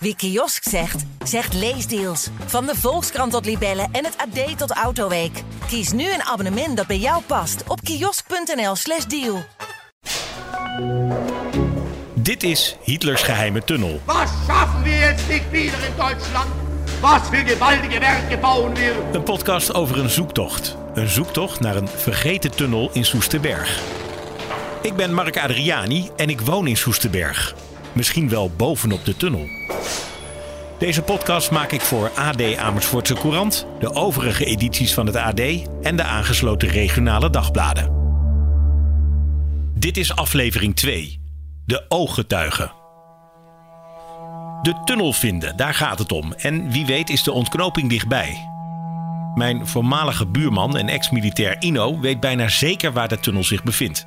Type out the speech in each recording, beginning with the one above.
Wie kiosk zegt, zegt leesdeals. Van de Volkskrant tot Libellen en het AD tot Autoweek. Kies nu een abonnement dat bij jou past op kiosk.nl/slash deal. Dit is Hitlers geheime tunnel. Was schaffen wir jetzt nicht wieder in Deutschland? Was für gewaltige Werke bauen wir? Een podcast over een zoektocht. Een zoektocht naar een vergeten tunnel in Soesterberg. Ik ben Mark Adriani en ik woon in Soesterberg. Misschien wel bovenop de tunnel. Deze podcast maak ik voor AD Amersfoortse Courant, de overige edities van het AD en de aangesloten regionale dagbladen. Dit is aflevering 2. De ooggetuigen. De tunnel vinden, daar gaat het om. En wie weet is de ontknoping dichtbij. Mijn voormalige buurman en ex-militair Ino weet bijna zeker waar de tunnel zich bevindt.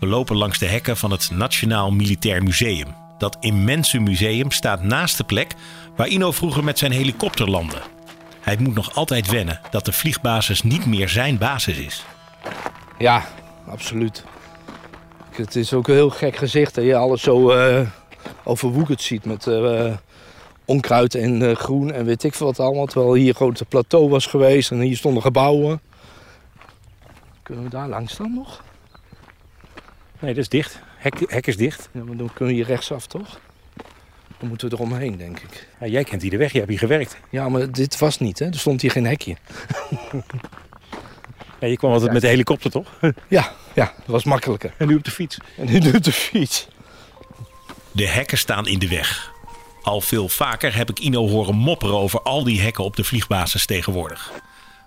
We lopen langs de hekken van het Nationaal Militair Museum. Dat immense museum staat naast de plek waar Ino vroeger met zijn helikopter landde. Hij moet nog altijd wennen dat de vliegbasis niet meer zijn basis is. Ja, absoluut. Het is ook een heel gek gezicht dat je alles zo uh, overwoekerd ziet met uh, onkruid en uh, groen en weet ik veel wat allemaal. Terwijl hier gewoon het plateau was geweest en hier stonden gebouwen. Kunnen we daar langs dan nog? Nee, dat is dicht. Hek, hek is dicht. Ja, maar dan kunnen we hier rechtsaf toch? Dan moeten we eromheen, denk ik. Ja, jij kent hier de weg, je hebt hier gewerkt. Ja, maar dit was niet, hè? Er stond hier geen hekje. Ja, je kwam altijd met de helikopter, toch? Ja, ja, dat was makkelijker. En nu op de fiets. En nu op de fiets. De hekken staan in de weg. Al veel vaker heb ik Ino horen mopperen over al die hekken op de vliegbasis tegenwoordig.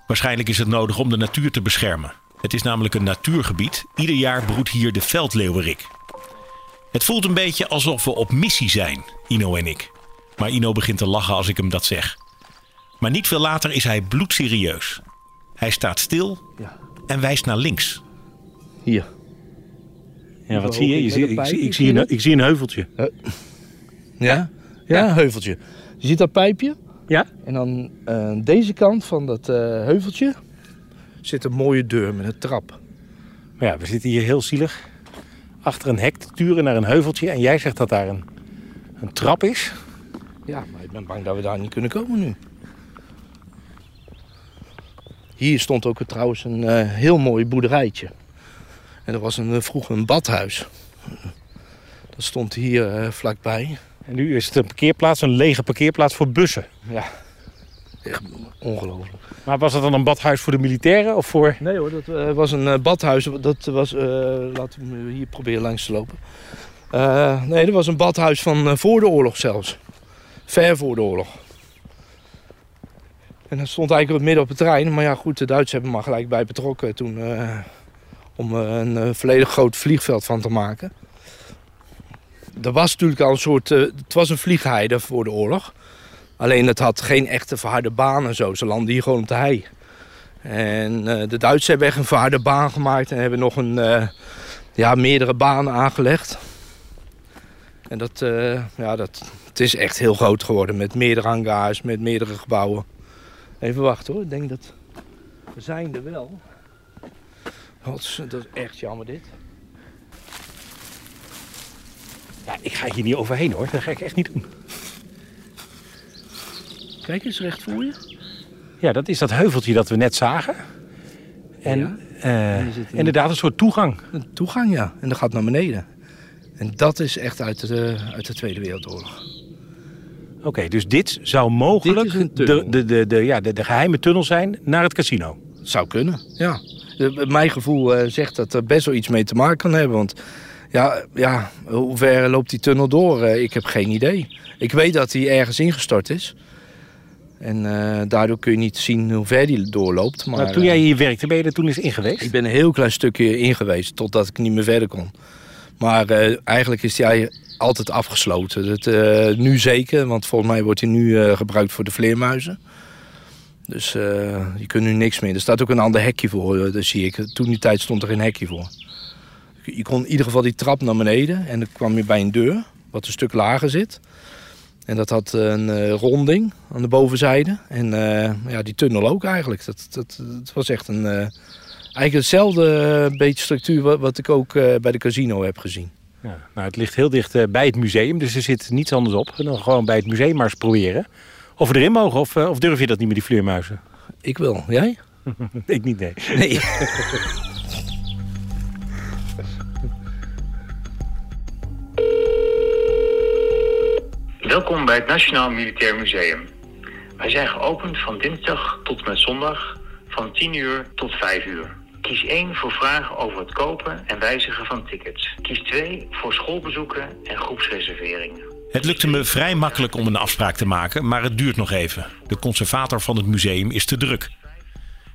Waarschijnlijk is het nodig om de natuur te beschermen. Het is namelijk een natuurgebied. Ieder jaar broedt hier de veldleeuwerik. Het voelt een beetje alsof we op missie zijn, Ino en ik. Maar Ino begint te lachen als ik hem dat zeg. Maar niet veel later is hij bloedserieus. Hij staat stil Ja. en wijst naar links. Hier. Ja, wat zie je? Je ziet- ik zie- ik zie een- ik zie een heuveltje. Ja? Ja, een heuveltje. Je ziet dat pijpje? Ja? En dan eh, deze kant van dat eh, heuveltje zit een mooie deur met een trap. Maar ja, we zitten hier heel zielig. Achter een hek te turen naar een heuveltje. En jij zegt dat daar een, een trap is. Ja, maar ik ben bang dat we daar niet kunnen komen nu. Hier stond ook trouwens een eh, heel mooi boerderijtje. En er was een, eh, vroeger een badhuis. Dat stond hier eh, vlakbij. En nu is het een parkeerplaats, een lege parkeerplaats voor bussen. Ja, echt ongelooflijk. Maar was dat dan een badhuis voor de militairen of voor... Nee hoor, dat eh, was een eh, badhuis. Dat was, eh, laten we hier proberen langs te lopen. Nee, dat was een badhuis van voor de oorlog zelfs. Ver voor de oorlog. En dat stond eigenlijk midden op het terrein. Maar ja, goed, de Duitsers hebben maar gelijk bij betrokken toen. om een volledig groot vliegveld van te maken. Er was natuurlijk al een soort. het was een vliegheide voor de oorlog. Alleen het had geen echte verharde baan en zo. Ze landden hier gewoon op de hei. En eh, de Duitsers hebben echt een verharde baan gemaakt en hebben nog een, eh, ja, meerdere banen aangelegd. En dat, eh, ja, dat, het is echt heel groot geworden met meerdere hangars, met meerdere gebouwen. Even wachten hoor, ik denk dat we zijn er wel. Dat is echt jammer dit. Ja, ik ga hier niet overheen hoor. Dat ga ik echt niet doen. Kijk eens recht voor je. Ja, dat is dat heuveltje dat we net zagen. En Ja. eh, En inderdaad een soort toegang. Een toegang ja, en dat gaat naar beneden. En dat is echt uit de, uit de Tweede Wereldoorlog. Oké, dus dit zou mogelijk Dit de, de, de, de, ja, de, de geheime tunnel zijn naar het casino. Zou kunnen, ja. Mijn gevoel eh, zegt dat er best wel iets mee te maken kan hebben. Want ja, ja hoe ver loopt die tunnel door? Eh, ik heb geen idee. Ik weet dat hij ergens ingestort is. En eh, daardoor kun je niet zien hoe ver die doorloopt. Maar, Maar toen eh, jij hier werkte, ben je er toen eens in geweest? ik ben een heel klein stukje in geweest totdat ik niet meer verder kon. Maar eh, eigenlijk is hij altijd afgesloten. Dat, eh, nu zeker, want volgens mij wordt hij nu eh, gebruikt voor de vleermuizen. Dus eh, je kunt nu niks meer. Er staat ook een ander hekje voor, eh, dat zie ik. Toen die tijd stond er geen hekje voor. Je kon in ieder geval die trap naar beneden en dan kwam je bij een deur, wat een stuk lager zit. En dat had een eh, ronding aan de bovenzijde. En eh, ja, die tunnel ook eigenlijk. Dat, dat, het was echt een... eh, eigenlijk hetzelfde eh, beetje structuur wat, wat ik ook eh, bij de casino heb gezien. Ja, nou, het ligt heel dicht eh, bij het museum, dus er zit niets anders op. Dan gewoon bij het museum maar eens proberen. Of we erin mogen, of, of durf je dat niet met die vleermuizen? Ik wil. Jij? ik niet, nee. Nee. Welkom bij het Nationaal Militair Museum. Wij zijn geopend van dinsdag tot met zondag van 10 uur tot 5 uur. Kies 1 voor vragen over het kopen en wijzigen van tickets. Kies 2 voor schoolbezoeken en groepsreserveringen. Het lukte me vrij makkelijk om een afspraak te maken, maar het duurt nog even. De conservator van het museum is te druk.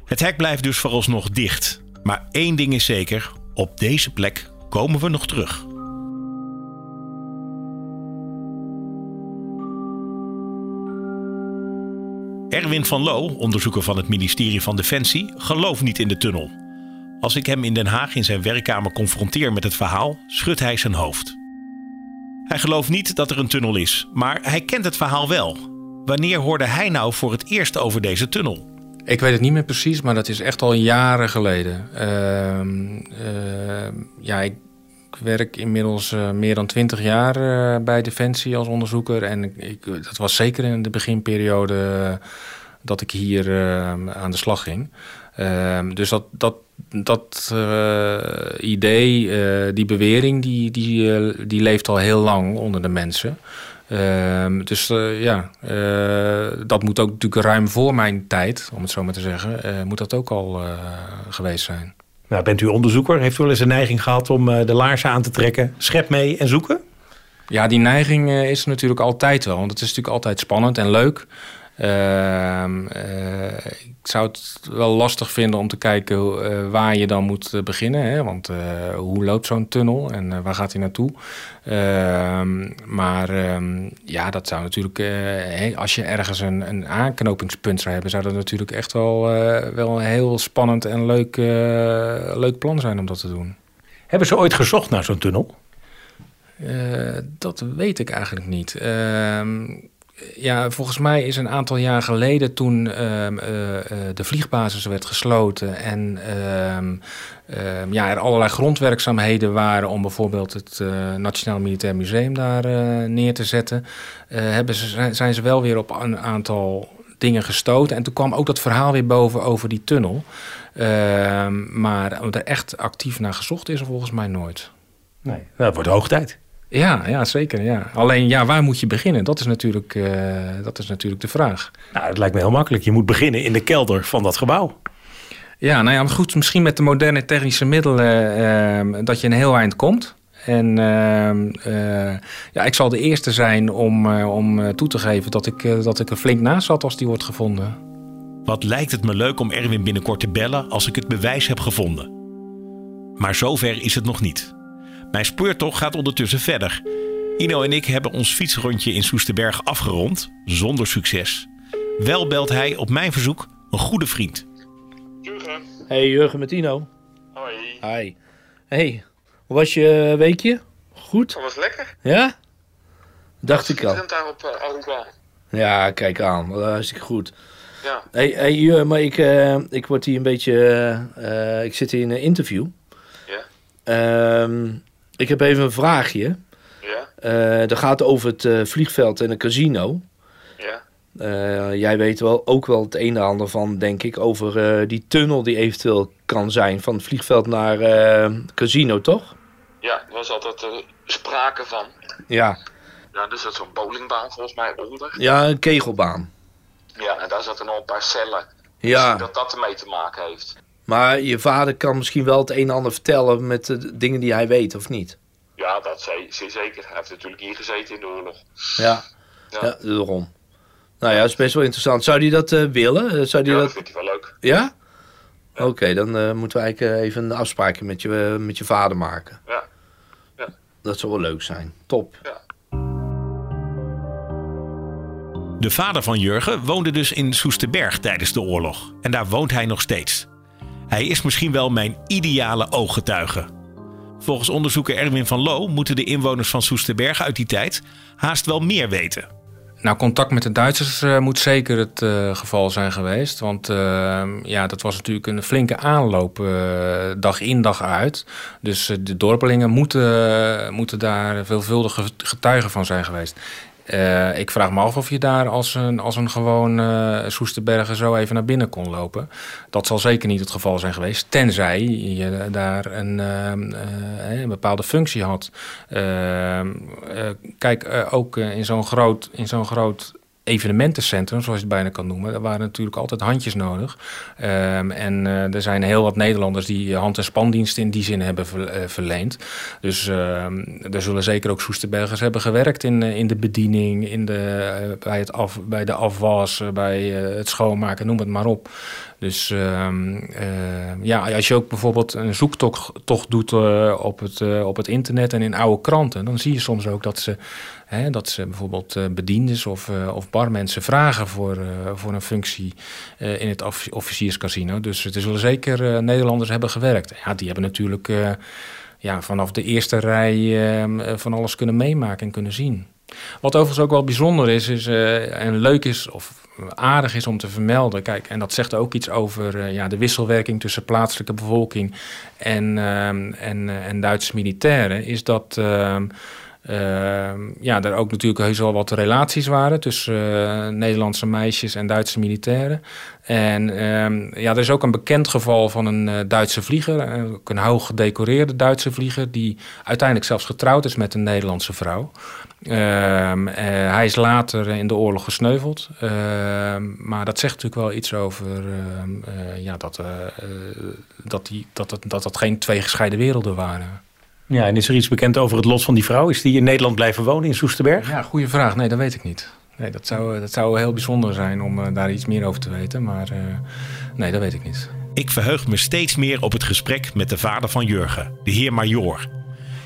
Het hek blijft dus vooralsnog dicht. Maar één ding is zeker: op deze plek komen we nog terug. Erwin van Loo, onderzoeker van het ministerie van Defensie, gelooft niet in de tunnel. Als ik hem in Den Haag in zijn werkkamer confronteer met het verhaal, schudt hij zijn hoofd. Hij gelooft niet dat er een tunnel is, maar hij kent het verhaal wel. Wanneer hoorde hij nou voor het eerst over deze tunnel? Ik weet het niet meer precies, maar dat is echt al jaren geleden. Uh, ja, ik werk inmiddels uh, meer dan twintig jaar uh, bij Defensie als onderzoeker. En ik, dat was zeker in de beginperiode dat ik hier aan de slag ging. Ehm, dus dat, dat, dat idee, die bewering, die, die, die leeft al heel lang onder de mensen. Uh, dus ja, dat moet ook natuurlijk ruim voor mijn tijd, om het zo maar te zeggen, moet dat ook al geweest zijn. Nou, bent u onderzoeker? Heeft u wel eens een neiging gehad om de laarzen aan te trekken? Schep mee en zoeken? Ja, die neiging is natuurlijk altijd wel. Want het is natuurlijk altijd spannend en leuk. Ehm, uh, ik zou het wel lastig vinden om te kijken uh, waar je dan moet beginnen. Hè? Want uh, hoe loopt zo'n tunnel en waar gaat hij naartoe? Ehm, maar um, ja, dat zou natuurlijk, hey, als je ergens een, een, aanknopingspunt zou hebben, zou dat natuurlijk echt wel, wel een heel spannend en leuk, leuk plan zijn om dat te doen. Hebben ze ooit gezocht naar zo'n tunnel? dat weet ik eigenlijk niet ja, volgens mij is een aantal jaar geleden toen uh, uh, de vliegbasis werd gesloten en uh, ja, er allerlei grondwerkzaamheden waren om bijvoorbeeld het uh, Nationaal Militair Museum daar neer te zetten, ze, zijn ze wel weer op een aantal dingen gestoten. En toen kwam ook dat verhaal weer boven over die tunnel. Ehm, maar er echt actief naar gezocht is er volgens mij nooit. Nee, dat wordt hoog tijd. Ja, ja, zeker. Ja. Alleen, ja, waar moet je beginnen? Dat is natuurlijk, uh, dat is natuurlijk de vraag. Nou, het lijkt me heel makkelijk. Je moet beginnen in de kelder van dat gebouw. Ja, nou ja, goed, misschien met de moderne technische middelen uh, dat je een heel eind komt. En uh, ja, ik zal de eerste zijn om, om toe te geven dat ik, dat ik er flink naast zat als die wordt gevonden. Wat lijkt het me leuk om Erwin binnenkort te bellen als ik het bewijs heb gevonden. Maar zover is het nog niet. Mijn speurtocht gaat ondertussen verder. Ino en ik hebben ons fietsrondje in Soesterberg afgerond, zonder succes. Wel belt hij op mijn verzoek een goede vriend. Jurgen. Hey Jurgen met Ino. Hoi. Hi. Hey, hoe was je weekje? Goed? Dat was lekker. Ja? Dacht ik al. daar op uh, Aruba. Ja, kijk aan. Hartstikke goed. Ja. Hey, hey maar ik, uh, ik word hier een beetje... Uh, ik zit hier in een interview. Ja. Um, ik heb even een vraagje. Ja. Uh, dat gaat over het uh, vliegveld en een casino. Ja. Uh, jij weet wel ook wel het een en ander van, denk ik, over die tunnel die eventueel kan zijn van het vliegveld naar casino, toch? Ja, er was altijd sprake van. Ja. Ja, dus dat zo'n bowlingbaan volgens mij onder. Ja, een kegelbaan. Ja, en daar zaten nog een paar cellen. Ja. Dus dat dat ermee te maken heeft. Maar je vader kan misschien wel het een en ander vertellen met de dingen die hij weet, of niet? Ja, dat zeer zeker. Hij heeft natuurlijk hier gezeten in de oorlog. Ja, ja. ja daarom. Nou ja, dat is best wel interessant. Zou hij dat uh, willen? Zou die ja, dat... dat vindt hij wel leuk. Ja? ja. Oké, okay, dan uh, moeten we eigenlijk even een afspraakje met je, met je vader maken. Ja. ja. Dat zou wel leuk zijn. Top. Ja. De vader van Jurgen woonde dus in Soesterberg tijdens de oorlog. En daar woont hij nog steeds. Hij is misschien wel mijn ideale ooggetuige. Volgens onderzoeker Erwin van Loo moeten de inwoners van Soesterberg uit die tijd haast wel meer weten. Nou, contact met de Duitsers uh, moet zeker het uh, geval zijn geweest. Want uh, ja, dat was natuurlijk een flinke aanloop, dag in dag uit. Dus de dorpelingen moeten, moeten daar veelvuldige getuigen van zijn geweest. Uh, ik vraag me af of je daar als een, als een gewoon uh, Soesterbergen zo even naar binnen kon lopen. Dat zal zeker niet het geval zijn geweest. Tenzij je daar een, uh, een bepaalde functie had. kijk, ook in zo'n groot, in zo'n groot evenementencentrum, zoals je het bijna kan noemen. Daar waren natuurlijk altijd handjes nodig. Um, en uh, er zijn heel wat Nederlanders die hand- en spandiensten in die zin hebben uh, verleend. Dus uh, er zullen zeker ook Soesterbergers hebben gewerkt in, in de bediening, in de, bij, het af, bij de afwas, bij het schoonmaken, noem het maar op. Dus uh, ja, als je ook bijvoorbeeld een zoektocht doet op, het, op het internet en in oude kranten, dan zie je soms ook dat ze, hè, dat ze bijvoorbeeld bediendes of, of barmensen vragen voor, voor een functie in het officierscasino. Dus er zullen zeker Nederlanders hebben gewerkt. Ja, die hebben natuurlijk ja, vanaf de eerste rij ehm, van alles kunnen meemaken en kunnen zien. Wat overigens ook wel bijzonder is, is en leuk is, of aardig is om te vermelden. Kijk, en dat zegt ook iets over ja, de wisselwerking tussen plaatselijke bevolking en, uh, en, en Duitse militairen. Is dat ehm, ehm, ja, er ook natuurlijk heus wel wat relaties waren tussen eh, Nederlandse meisjes en Duitse militairen. En ehm, ja, er is ook een bekend geval van een uh, Duitse vlieger, ook een hoog gedecoreerde Duitse vlieger, die uiteindelijk zelfs getrouwd is met een Nederlandse vrouw. Uh, hij is later in de oorlog gesneuveld. Maar dat zegt natuurlijk wel iets over ja, dat, dat, die, dat, dat, dat dat geen twee gescheiden werelden waren. Ja, en is er iets bekend over het lot van die vrouw? Is die in Nederland blijven wonen, in Soesterberg? Ja, goede vraag. Nee, dat weet ik niet. Nee, dat zou, dat zou heel bijzonder zijn om daar iets meer over te weten. Maar nee, dat weet ik niet. Ik verheug me steeds meer op het gesprek met de vader van Jurgen, de heer Major.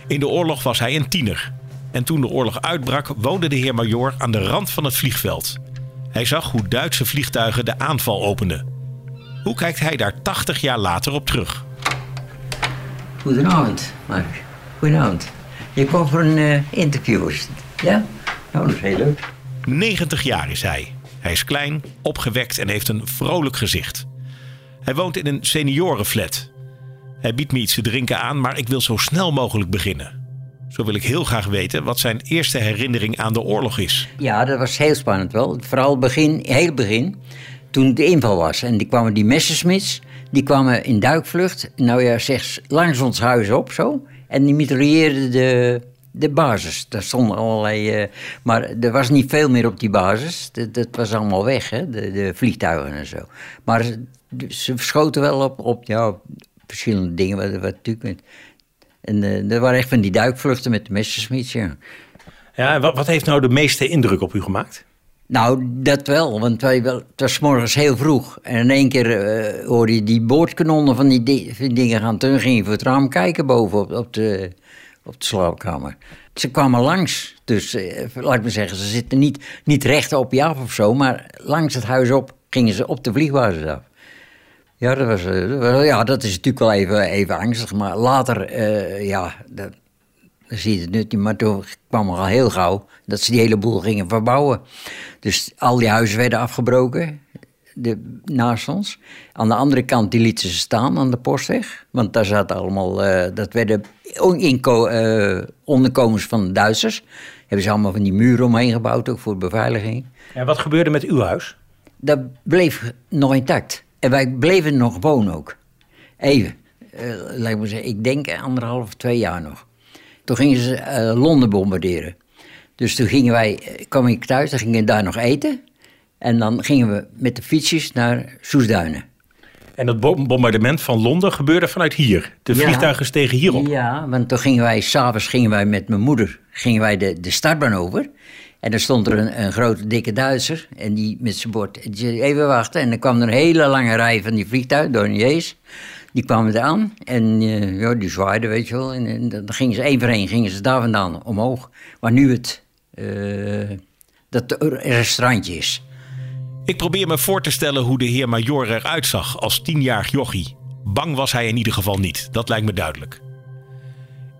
In de oorlog was hij een tiener. En toen de oorlog uitbrak, woonde de heer Major aan de rand van het vliegveld. Hij zag hoe Duitse vliegtuigen de aanval openden. Hoe kijkt hij daar 80 jaar later op terug? Goedenavond, Mark. Goedenavond. Je kwam voor een uh, interview, ja? Nou, dat is heel leuk. 90 jaar is hij. Hij is klein, opgewekt en heeft een vrolijk gezicht. Hij woont in een seniorenflat. Hij biedt me iets te drinken aan, maar ik wil zo snel mogelijk beginnen. Zo wil ik heel graag weten wat zijn eerste herinnering aan de oorlog is. Ja, dat was heel spannend wel. Vooral begin, heel begin, toen de inval was. En die kwamen die Messerschmitts, die kwamen in duikvlucht. Nou ja, zeg, langs ons huis op zo. En die mitrailleerden de, de basis. Daar stonden allerlei... Uh, maar er was niet veel meer op die basis. Dat, dat was allemaal weg, hè, de, de vliegtuigen en zo. Maar ze, schoten wel op, op ja, verschillende dingen. Wat, wat natuurlijk en uh, er waren echt van die duikvluchten met de Messerschmitts, ja. Ja, wat, wat heeft nou de meeste indruk op u gemaakt? Nou, dat wel, want wij wel, het was morgens heel vroeg. En in één keer uh, hoorde je die boordkanonnen van die, dingen gaan. Toen ging je voor het raam kijken boven op, op, de, op de slaapkamer. Ze kwamen langs, dus uh, laat ik maar zeggen, ze zitten niet, niet recht op je af of zo... maar langs het huis op gingen ze op de vliegbasis af. Ja, dat, was, ja, dat is natuurlijk wel even, even angstig. Maar later, ja, dat, dan zie je het niet. Maar toen kwam er al heel gauw dat ze die hele boel gingen verbouwen. Dus al die huizen werden afgebroken, de, naast ons. Aan de andere kant die lieten ze staan aan de postweg. Want daar zaten allemaal, uh, dat werden inko, uh, onderkomens van de Duitsers. Hebben ze allemaal van die muren omheen gebouwd, ook voor beveiliging. En wat gebeurde met uw huis? Dat bleef nog intact. En wij bleven nog wonen ook. Even. Uh, laat me zeggen, ik denk anderhalf, twee jaar nog. Toen gingen ze uh, Londen bombarderen. Dus toen gingen wij, kwam ik thuis, dan gingen we daar nog eten. En dan gingen we met de fietsjes naar Soesduinen. En dat bombardement van Londen gebeurde vanuit hier? De vliegtuigen ja, stegen hierop? Ja, want toen gingen wij, s'avonds gingen wij met mijn moeder, gingen wij de, de startbaan over. En dan stond er een, een grote dikke Duitser en die met zijn bord. Die zei, even wachten. En dan kwam er een hele lange rij van die vliegtuigen, douaniers. Die kwamen er aan en uh, ja, die zwaaiden, weet je wel. En, dan gingen ze één voor één gingen ze daar vandaan omhoog. Waar nu het uh, dat restaurantje is. Ik probeer me voor te stellen hoe de heer Major eruit zag als tienjarig jochie. Bang was hij in ieder geval niet, dat lijkt me duidelijk.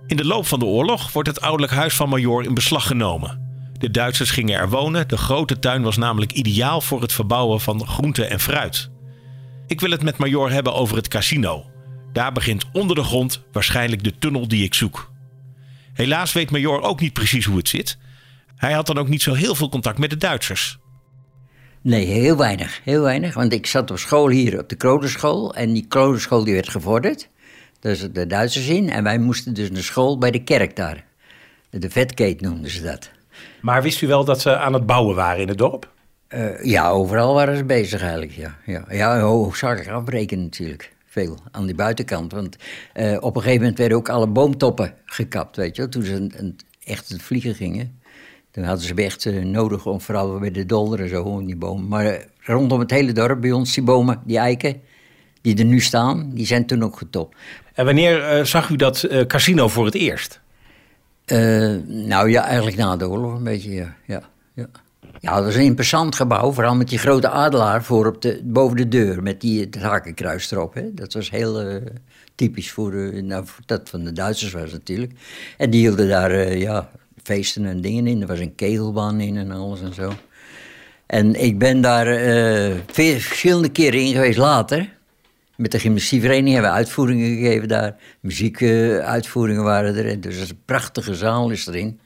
In de loop van de oorlog wordt het ouderlijk huis van Major in beslag genomen. De Duitsers gingen er wonen. De grote tuin was namelijk ideaal voor het verbouwen van groente en fruit. Ik wil het met Major hebben over het casino. Daar begint onder de grond waarschijnlijk de tunnel die ik zoek. Helaas weet Major ook niet precies hoe het zit. Hij had dan ook niet zo heel veel contact met de Duitsers. Nee, heel weinig. Heel weinig. Want ik zat op school hier op de Kroderschool. En die Kroderschool die werd gevorderd. Daar zitten de Duitsers in. En wij moesten dus naar school bij de kerk daar. De Vetkeet noemden ze dat. Maar wist u wel dat ze aan het bouwen waren in het dorp? Uh, ja, overal waren ze bezig eigenlijk, ja. Ja, ja hoofdzakelijk afbreken natuurlijk. Veel aan die buitenkant. Want uh, op een gegeven moment werden ook alle boomtoppen gekapt, weet je Toen ze een, een, echt het vliegen gingen. Toen hadden ze echt uh, nodig om vooral bij de dolder en zo, om die bomen. Maar rondom het hele dorp bij ons, die bomen, die eiken, die er nu staan, die zijn toen ook getopt. En wanneer zag u dat casino voor het eerst? nou ja, eigenlijk na de oorlog een beetje, ja. ja, ja. Ja, dat is een imposant gebouw, vooral met die grote adelaar voor op de, boven de deur, met die, het hakenkruis erop. Hè. Dat was heel uh, typisch voor, uh, nou, voor dat van de Duitsers was natuurlijk. En die hielden daar uh, ja, feesten en dingen in. Er was een kegelbaan in en alles en zo. En ik ben daar verschillende keren in geweest later. Met de gymnastievereniging hebben we uitvoeringen gegeven daar. Muziekuitvoeringen waren er. Dus een prachtige zaal is erin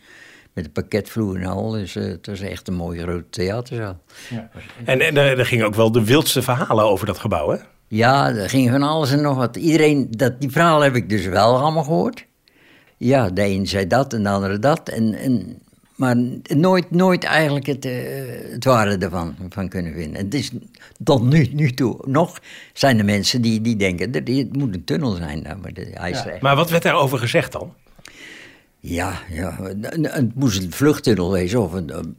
met een pakketvloer en al. Dus uh, het was echt een mooie grote theaterzaal. Ja. En, en er gingen ook wel de wildste verhalen over dat gebouw, hè? Ja, er ging van alles en nog wat. Iedereen, dat, die verhalen heb ik dus wel allemaal gehoord. Ja, de een zei dat en de andere dat. En, en, maar nooit, nooit eigenlijk het, uh, het ware ervan van kunnen vinden. Het is tot nu, nu toe nog zijn er mensen die, die denken, dat het moet een tunnel zijn. Nou, maar, de, ja. maar wat werd daarover gezegd dan? Ja, ja, het moest een vluchttunnel wezen of een,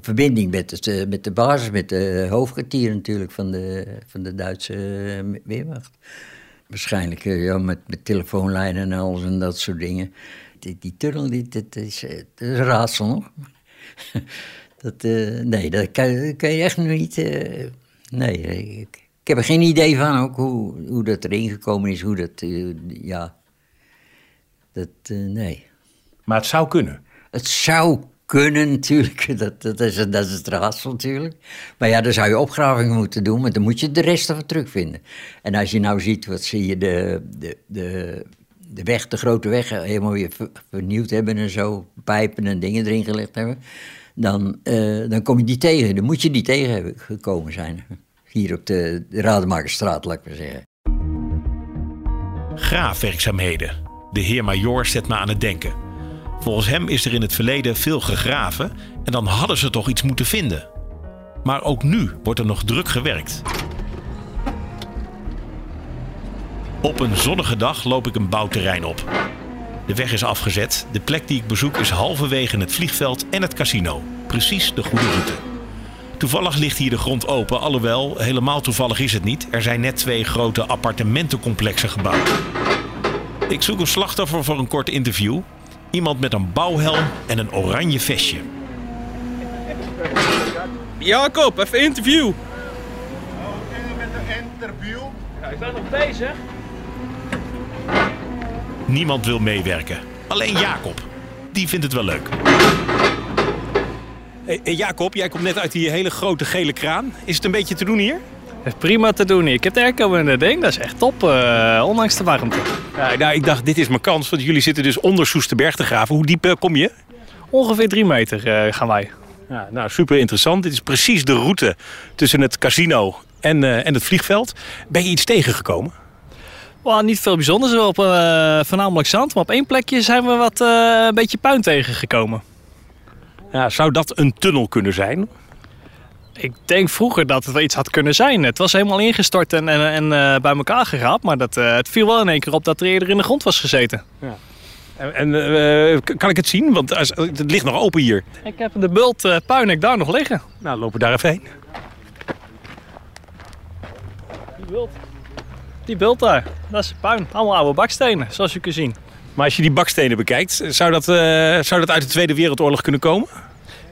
verbinding met, het, eh, met de basis, met de hoofdkwartier natuurlijk van de, van de Duitse eh, Weermacht. Waarschijnlijk eh, ja, met, met telefoonlijnen en alles en dat soort dingen. Die, tunnel, die, dat, is, een raadsel nog. dat, nee, dat kan, je echt niet... Nee, ik, ik, heb er geen idee van ook hoe, hoe dat erin gekomen is, hoe dat... ja, dat... nee. Maar het zou kunnen. Het zou kunnen natuurlijk, dat, dat, is, dat is het raadsel natuurlijk. Maar ja, dan zou je opgravingen moeten doen, maar dan moet je de rest ervan terugvinden. En als je nou ziet, wat zie je, de, de, de, de weg, de grote weg helemaal weer vernieuwd hebben en zo, pijpen en dingen erin gelegd hebben, dan, uh, dan kom je die tegen. Dan moet je die tegen hebben gekomen zijn. Hier op de, de Rademakerstraat, laat ik maar zeggen. Graafwerkzaamheden. De heer Major zet me aan het denken. Volgens hem is er in het verleden veel gegraven en dan hadden ze toch iets moeten vinden. Maar ook nu wordt er nog druk gewerkt. Op een zonnige dag loop ik een bouwterrein op. De weg is afgezet. De plek die ik bezoek is halverwege het vliegveld en het casino. Precies de goede route. Toevallig ligt hier de grond open, alhoewel helemaal toevallig is het niet. Er zijn net twee grote appartementencomplexen gebouwd. Ik zoek een slachtoffer voor een kort interview. Iemand met een bouwhelm en een oranje vestje. Jacob, even interview. Oké, met een interview. Ja, ik ben nog bezig. Niemand wil meewerken. Alleen Jacob. Die vindt het wel leuk. Hey, Jacob, jij komt net uit die hele grote gele kraan. Is het een beetje te doen hier? Prima te doen. Ik heb de airco in het ding. Dat is echt top, uh, ondanks de warmte. Ja, nou, ik dacht, dit is mijn kans. Want jullie zitten dus onder Soesterberg te graven. Hoe diep uh, kom je? Ongeveer drie meter uh, gaan wij. Ja, nou, super interessant. Dit is precies de route tussen het casino en, en het vliegveld. Ben je iets tegengekomen? Well, niet veel bijzonders. Op, voornamelijk zand. Maar op één plekje zijn we wat een beetje puin tegengekomen. Ja, zou dat een tunnel kunnen zijn? Ik denk vroeger dat het wel iets had kunnen zijn. Het was helemaal ingestort en, en, en uh, bij elkaar geraapt. Maar dat, uh, het viel wel in één keer op dat er eerder in de grond was gezeten. Ja. En, en uh, kan ik het zien? Want het ligt nog open hier. Ik heb de bult puinek daar nog liggen. Nou, lopen we daar even heen. Die bult. Die bult daar. Dat is puin. Allemaal oude bakstenen, zoals je kunt zien. Maar als je die bakstenen bekijkt, zou dat, zou dat uit de Tweede Wereldoorlog kunnen komen?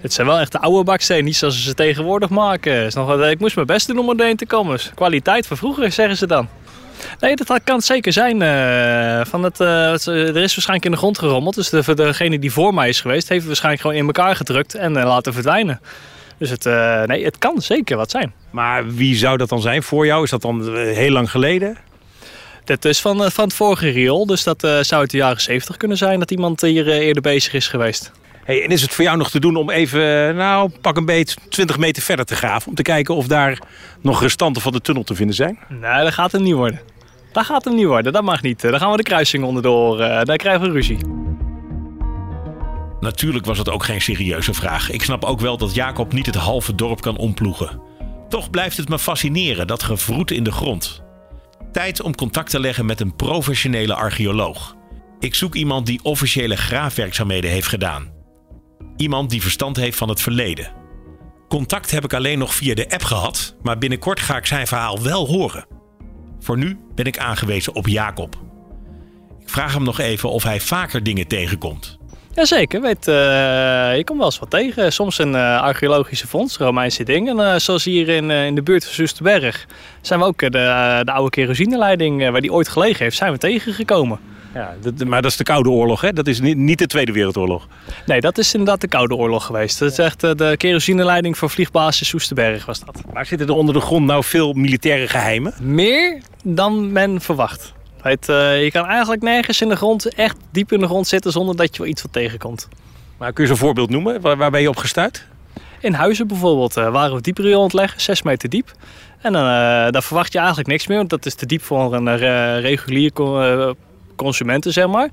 Het zijn wel echt de oude bakstenen, niet zoals ze ze tegenwoordig maken. Is nog, ik moest mijn best doen om erheen te komen. Dus kwaliteit van vroeger, zeggen ze dan. Nee, dat kan het zeker zijn. Uh, van het, uh, het, er is waarschijnlijk in de grond gerommeld. Dus de, degene die voor mij is geweest, heeft het waarschijnlijk gewoon in elkaar gedrukt en uh, laten verdwijnen. Dus het, nee, het kan zeker wat zijn. Maar wie zou dat dan zijn voor jou? Is dat dan heel lang geleden? Dat is van, van het vorige riool, dus dat zou uit de jaren 70 kunnen zijn dat iemand hier eerder bezig is geweest. Hey, en is het voor jou nog te doen om even, nou, pak een beet 20 meter verder te graven... om te kijken of daar nog restanten van de tunnel te vinden zijn? Nee, dat gaat hem niet worden. Dat gaat hem niet worden, dat mag niet. Dan gaan we de kruising onderdoor, uh, daar krijgen we ruzie. Natuurlijk was het ook geen serieuze vraag. Ik snap ook wel dat Jacob niet het halve dorp kan omploegen. Toch blijft het me fascineren, dat gevroet in de grond. Tijd om contact te leggen met een professionele archeoloog. Ik zoek iemand die officiële graafwerkzaamheden heeft gedaan. Iemand die verstand heeft van het verleden. Contact heb ik alleen nog via de app gehad, maar binnenkort ga ik zijn verhaal wel horen. Voor nu ben ik aangewezen op Jacob. Ik vraag hem nog even of hij vaker dingen tegenkomt. Jazeker, weet, uh, je komt wel eens wat tegen. Soms een uh, archeologische fonds, Romeinse dingen. Uh, zoals hier in, in de buurt van Zusterberg zijn we ook de, de oude kerosineleiding waar die ooit gelegen heeft, zijn we tegengekomen. Ja, dat, maar dat is de Koude Oorlog, hè? Dat is niet, niet de Tweede Wereldoorlog. Nee, dat is inderdaad de Koude Oorlog geweest. Dat is echt de kerosineleiding voor vliegbasis Soesterberg was dat. Maar zitten er onder de grond nou veel militaire geheimen? Meer dan men verwacht. Het, uh, je kan eigenlijk nergens in de grond, echt diep in de grond zitten zonder dat je wel iets wat tegenkomt. Maar kun je zo'n voorbeeld noemen? Waar, waar ben je op gestuurd? In huizen bijvoorbeeld uh, waren we dieper aan het leggen, 6 meter diep. En dan, uh, daar verwacht je eigenlijk niks meer, want dat is te diep voor een regulier consumenten, zeg maar.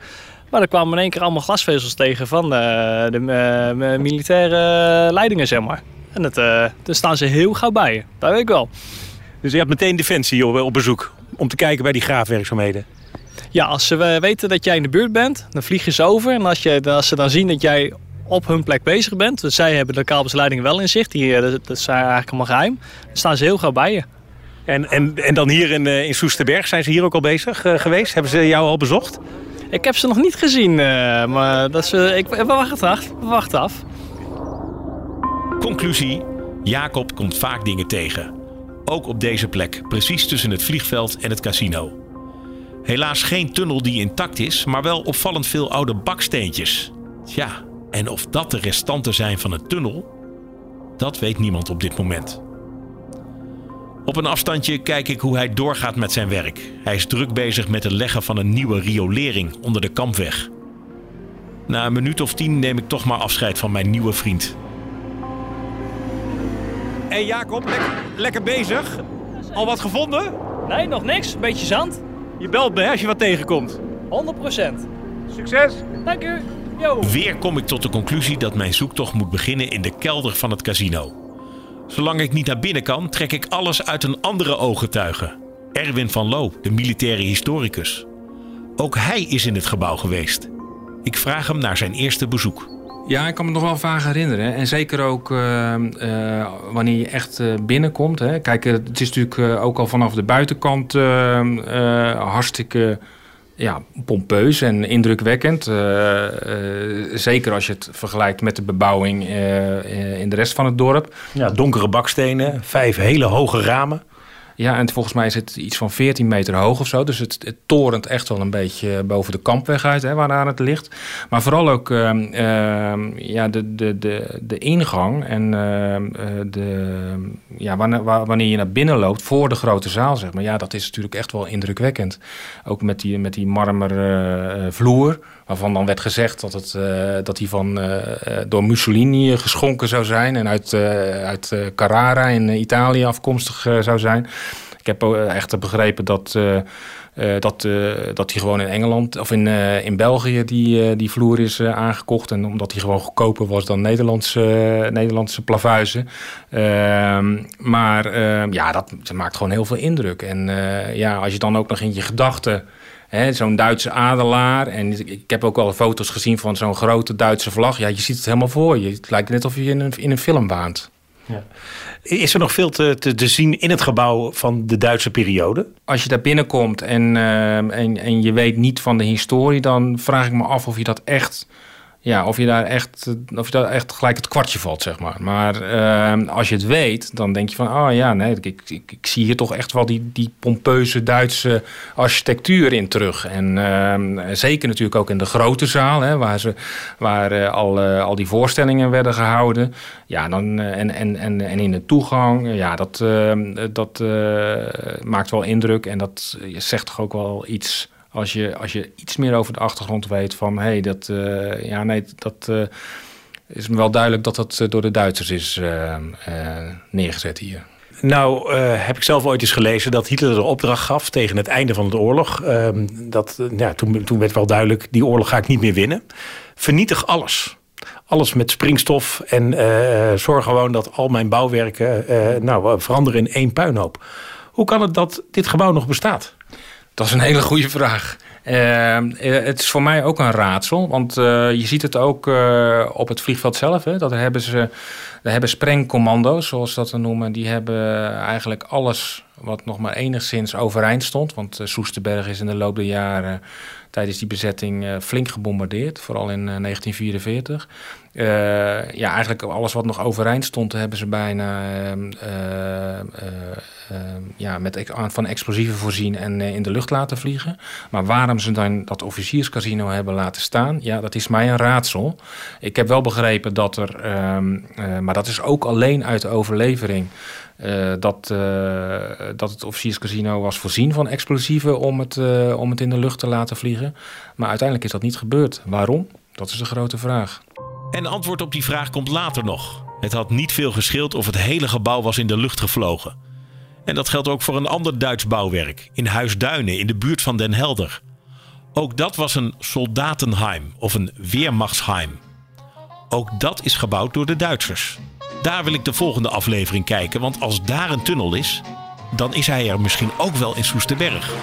Maar er kwamen in één keer allemaal glasvezels tegen van de, de militaire leidingen, zeg maar. En het, daar staan ze heel gauw bij, dat weet ik wel. Dus je hebt meteen Defensie op, op bezoek? om te kijken bij die graafwerkzaamheden? Ja, als ze weten dat jij in de buurt bent, dan vliegen ze over. En als, je, als ze dan zien dat jij op hun plek bezig bent, dus zij hebben de kabelsleiding wel in zicht, die, eh, dat is eigenlijk allemaal geheim, dan staan ze heel gauw bij je. En, en, en dan hier in, eh, in Soesterberg, zijn ze hier ook al bezig uh, geweest? Hebben ze jou al bezocht? Ik heb ze nog niet gezien, uh, maar dat ze, ik, we wachten af. We wachten af. Conclusie, Jacob komt vaak dingen tegen. Ook op deze plek, precies tussen het vliegveld en het casino. Helaas geen tunnel die intact is, maar wel opvallend veel oude baksteentjes. Tja, en of dat de restanten zijn van een tunnel, dat weet niemand op dit moment. Op een afstandje kijk ik hoe hij doorgaat met zijn werk. Hij is druk bezig met het leggen van een nieuwe riolering onder de kampweg. Na een minuut of tien neem ik toch maar afscheid van mijn nieuwe vriend hey Jacob, lekker, lekker bezig. Al wat gevonden? Nee, nog niks. Beetje zand. Je belt me als je wat tegenkomt. 100%. Succes. Dank u. Yo. Weer kom ik tot de conclusie dat mijn zoektocht moet beginnen in de kelder van het casino. Zolang ik niet naar binnen kan, trek ik alles uit een andere ooggetuige. Erwin van Loo, de militaire historicus. Ook hij is in het gebouw geweest. Ik vraag hem naar zijn eerste bezoek. Ja, ik kan me nog wel vaak herinneren. En zeker ook uh, uh, wanneer je echt uh, binnenkomt. Hè. Kijk, het is natuurlijk ook al vanaf de buitenkant hartstikke ja, pompeus en indrukwekkend. zeker als je het vergelijkt met de bebouwing in de rest van het dorp. Ja, donkere bakstenen, vijf hele hoge ramen. Ja, en volgens mij is het iets van 14 meter hoog of zo. Dus het, torent echt wel een beetje boven de kampweg uit, hè, waaraan het ligt. Maar vooral ook uh, uh, ja, de, de, de, de ingang en uh, de, ja, wanneer, wanneer je naar binnen loopt voor de grote zaal, zeg maar. Ja, dat is natuurlijk echt wel indrukwekkend. Ook met die, met die marmeren vloer waarvan dan werd gezegd dat, het, uh, dat hij van, uh, door Mussolini geschonken zou zijn en uit, uit Carrara in Italië afkomstig zou zijn. Ik heb echt begrepen dat, dat, dat hij gewoon in Engeland of in, in België die, die vloer is aangekocht. En omdat hij gewoon goedkoper was dan Nederlandse, Nederlandse plavuizen. Ehm, maar ehm, ja, dat, dat, maakt gewoon heel veel indruk. En ja, als je dan ook nog in je gedachten zo'n Duitse adelaar. En ik heb ook al foto's gezien van zo'n grote Duitse vlag. Ja, je ziet het helemaal voor je. Het lijkt net of je in een, in een film waant. Ja. Is er nog veel te, te, te, zien in het gebouw van de Duitse periode? Als je daar binnenkomt en, uh, en, en je weet niet van de historie... dan vraag ik me af of je dat echt ja, of je daar echt, of je daar echt gelijk het kwartje valt, zeg maar. Maar uh, als je het weet, dan denk je van, oh ja, nee, ik, ik, zie hier toch echt wel die, die pompeuze Duitse architectuur in terug. En uh, zeker natuurlijk ook in de grote zaal, hè, waar, ze, waar uh, al, uh, al die voorstellingen werden gehouden. Ja, dan, en, en, en, en in de toegang, ja, dat, dat maakt wel indruk. En dat zegt toch ook wel iets als je, als je iets meer over de achtergrond weet van hé, hey, dat, uh, ja, nee, dat uh, is me wel duidelijk dat dat door de Duitsers is uh, neergezet hier. Nou, heb ik zelf ooit eens gelezen dat Hitler de opdracht gaf tegen het einde van de oorlog. Ehm, dat, ja, toen, toen werd wel duidelijk, die oorlog ga ik niet meer winnen. Vernietig alles. Alles met springstof en zorg gewoon dat al mijn bouwwerken nou, veranderen in één puinhoop. Hoe kan het dat dit gebouw nog bestaat? Dat is een hele goede vraag. Uh, het is voor mij ook een raadsel. Want uh, je ziet het ook uh, op het vliegveld zelf. Hè, dat hebben ze daar hebben sprengcommando's, zoals dat we noemen. Die hebben eigenlijk alles wat nog maar enigszins overeind stond. Want Soesterberg is in de loop der jaren tijdens die bezetting flink gebombardeerd. Vooral in 1944. Uh, ja, eigenlijk alles wat nog overeind stond, hebben ze bijna uh, uh, ja, met, van explosieven voorzien en in de lucht laten vliegen. Maar waarom ze dan dat officierscasino hebben laten staan, ja, dat is mij een raadsel. Ik heb wel begrepen dat er, ehm, maar dat is ook alleen uit de overlevering. dat, dat het officierscasino was voorzien van explosieven om het, om het in de lucht te laten vliegen. Maar uiteindelijk is dat niet gebeurd. Waarom? Dat is de grote vraag. En antwoord op die vraag komt later nog. Het had niet veel gescheeld of het hele gebouw was in de lucht gevlogen. En dat geldt ook voor een ander Duits bouwwerk in Huisduinen in de buurt van Den Helder. Ook dat was een soldatenheim of een Weermachtsheim. Ook dat is gebouwd door de Duitsers. Daar wil ik de volgende aflevering kijken, want als daar een tunnel is, dan is hij er misschien ook wel in Soesterberg.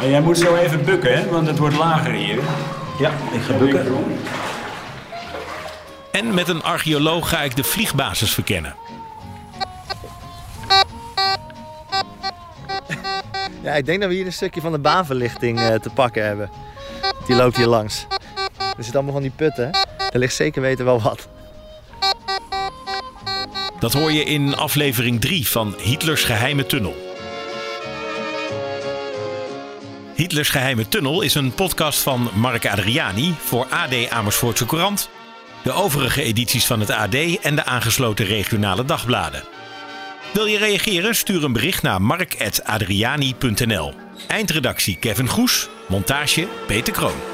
Jij moet zo even bukken, hè? want het wordt lager hier. Ja, ik ga bukken. En met een archeoloog ga ik de vliegbasis verkennen. Ja, ik denk dat we hier een stukje van de baanverlichting uh, te pakken hebben. Die loopt hier langs. Er zitten allemaal van die putten. Er ligt zeker weten wel wat. Dat hoor je in aflevering 3 van Hitlers geheime tunnel. Hitlers Geheime Tunnel is een podcast van Mark Adriani voor AD Amersfoortse Courant, de overige edities van het AD en de aangesloten regionale dagbladen. Wil je reageren? Stuur een bericht naar mark.adriani.nl. Eindredactie Kevin Goes, montage Peter Kroon.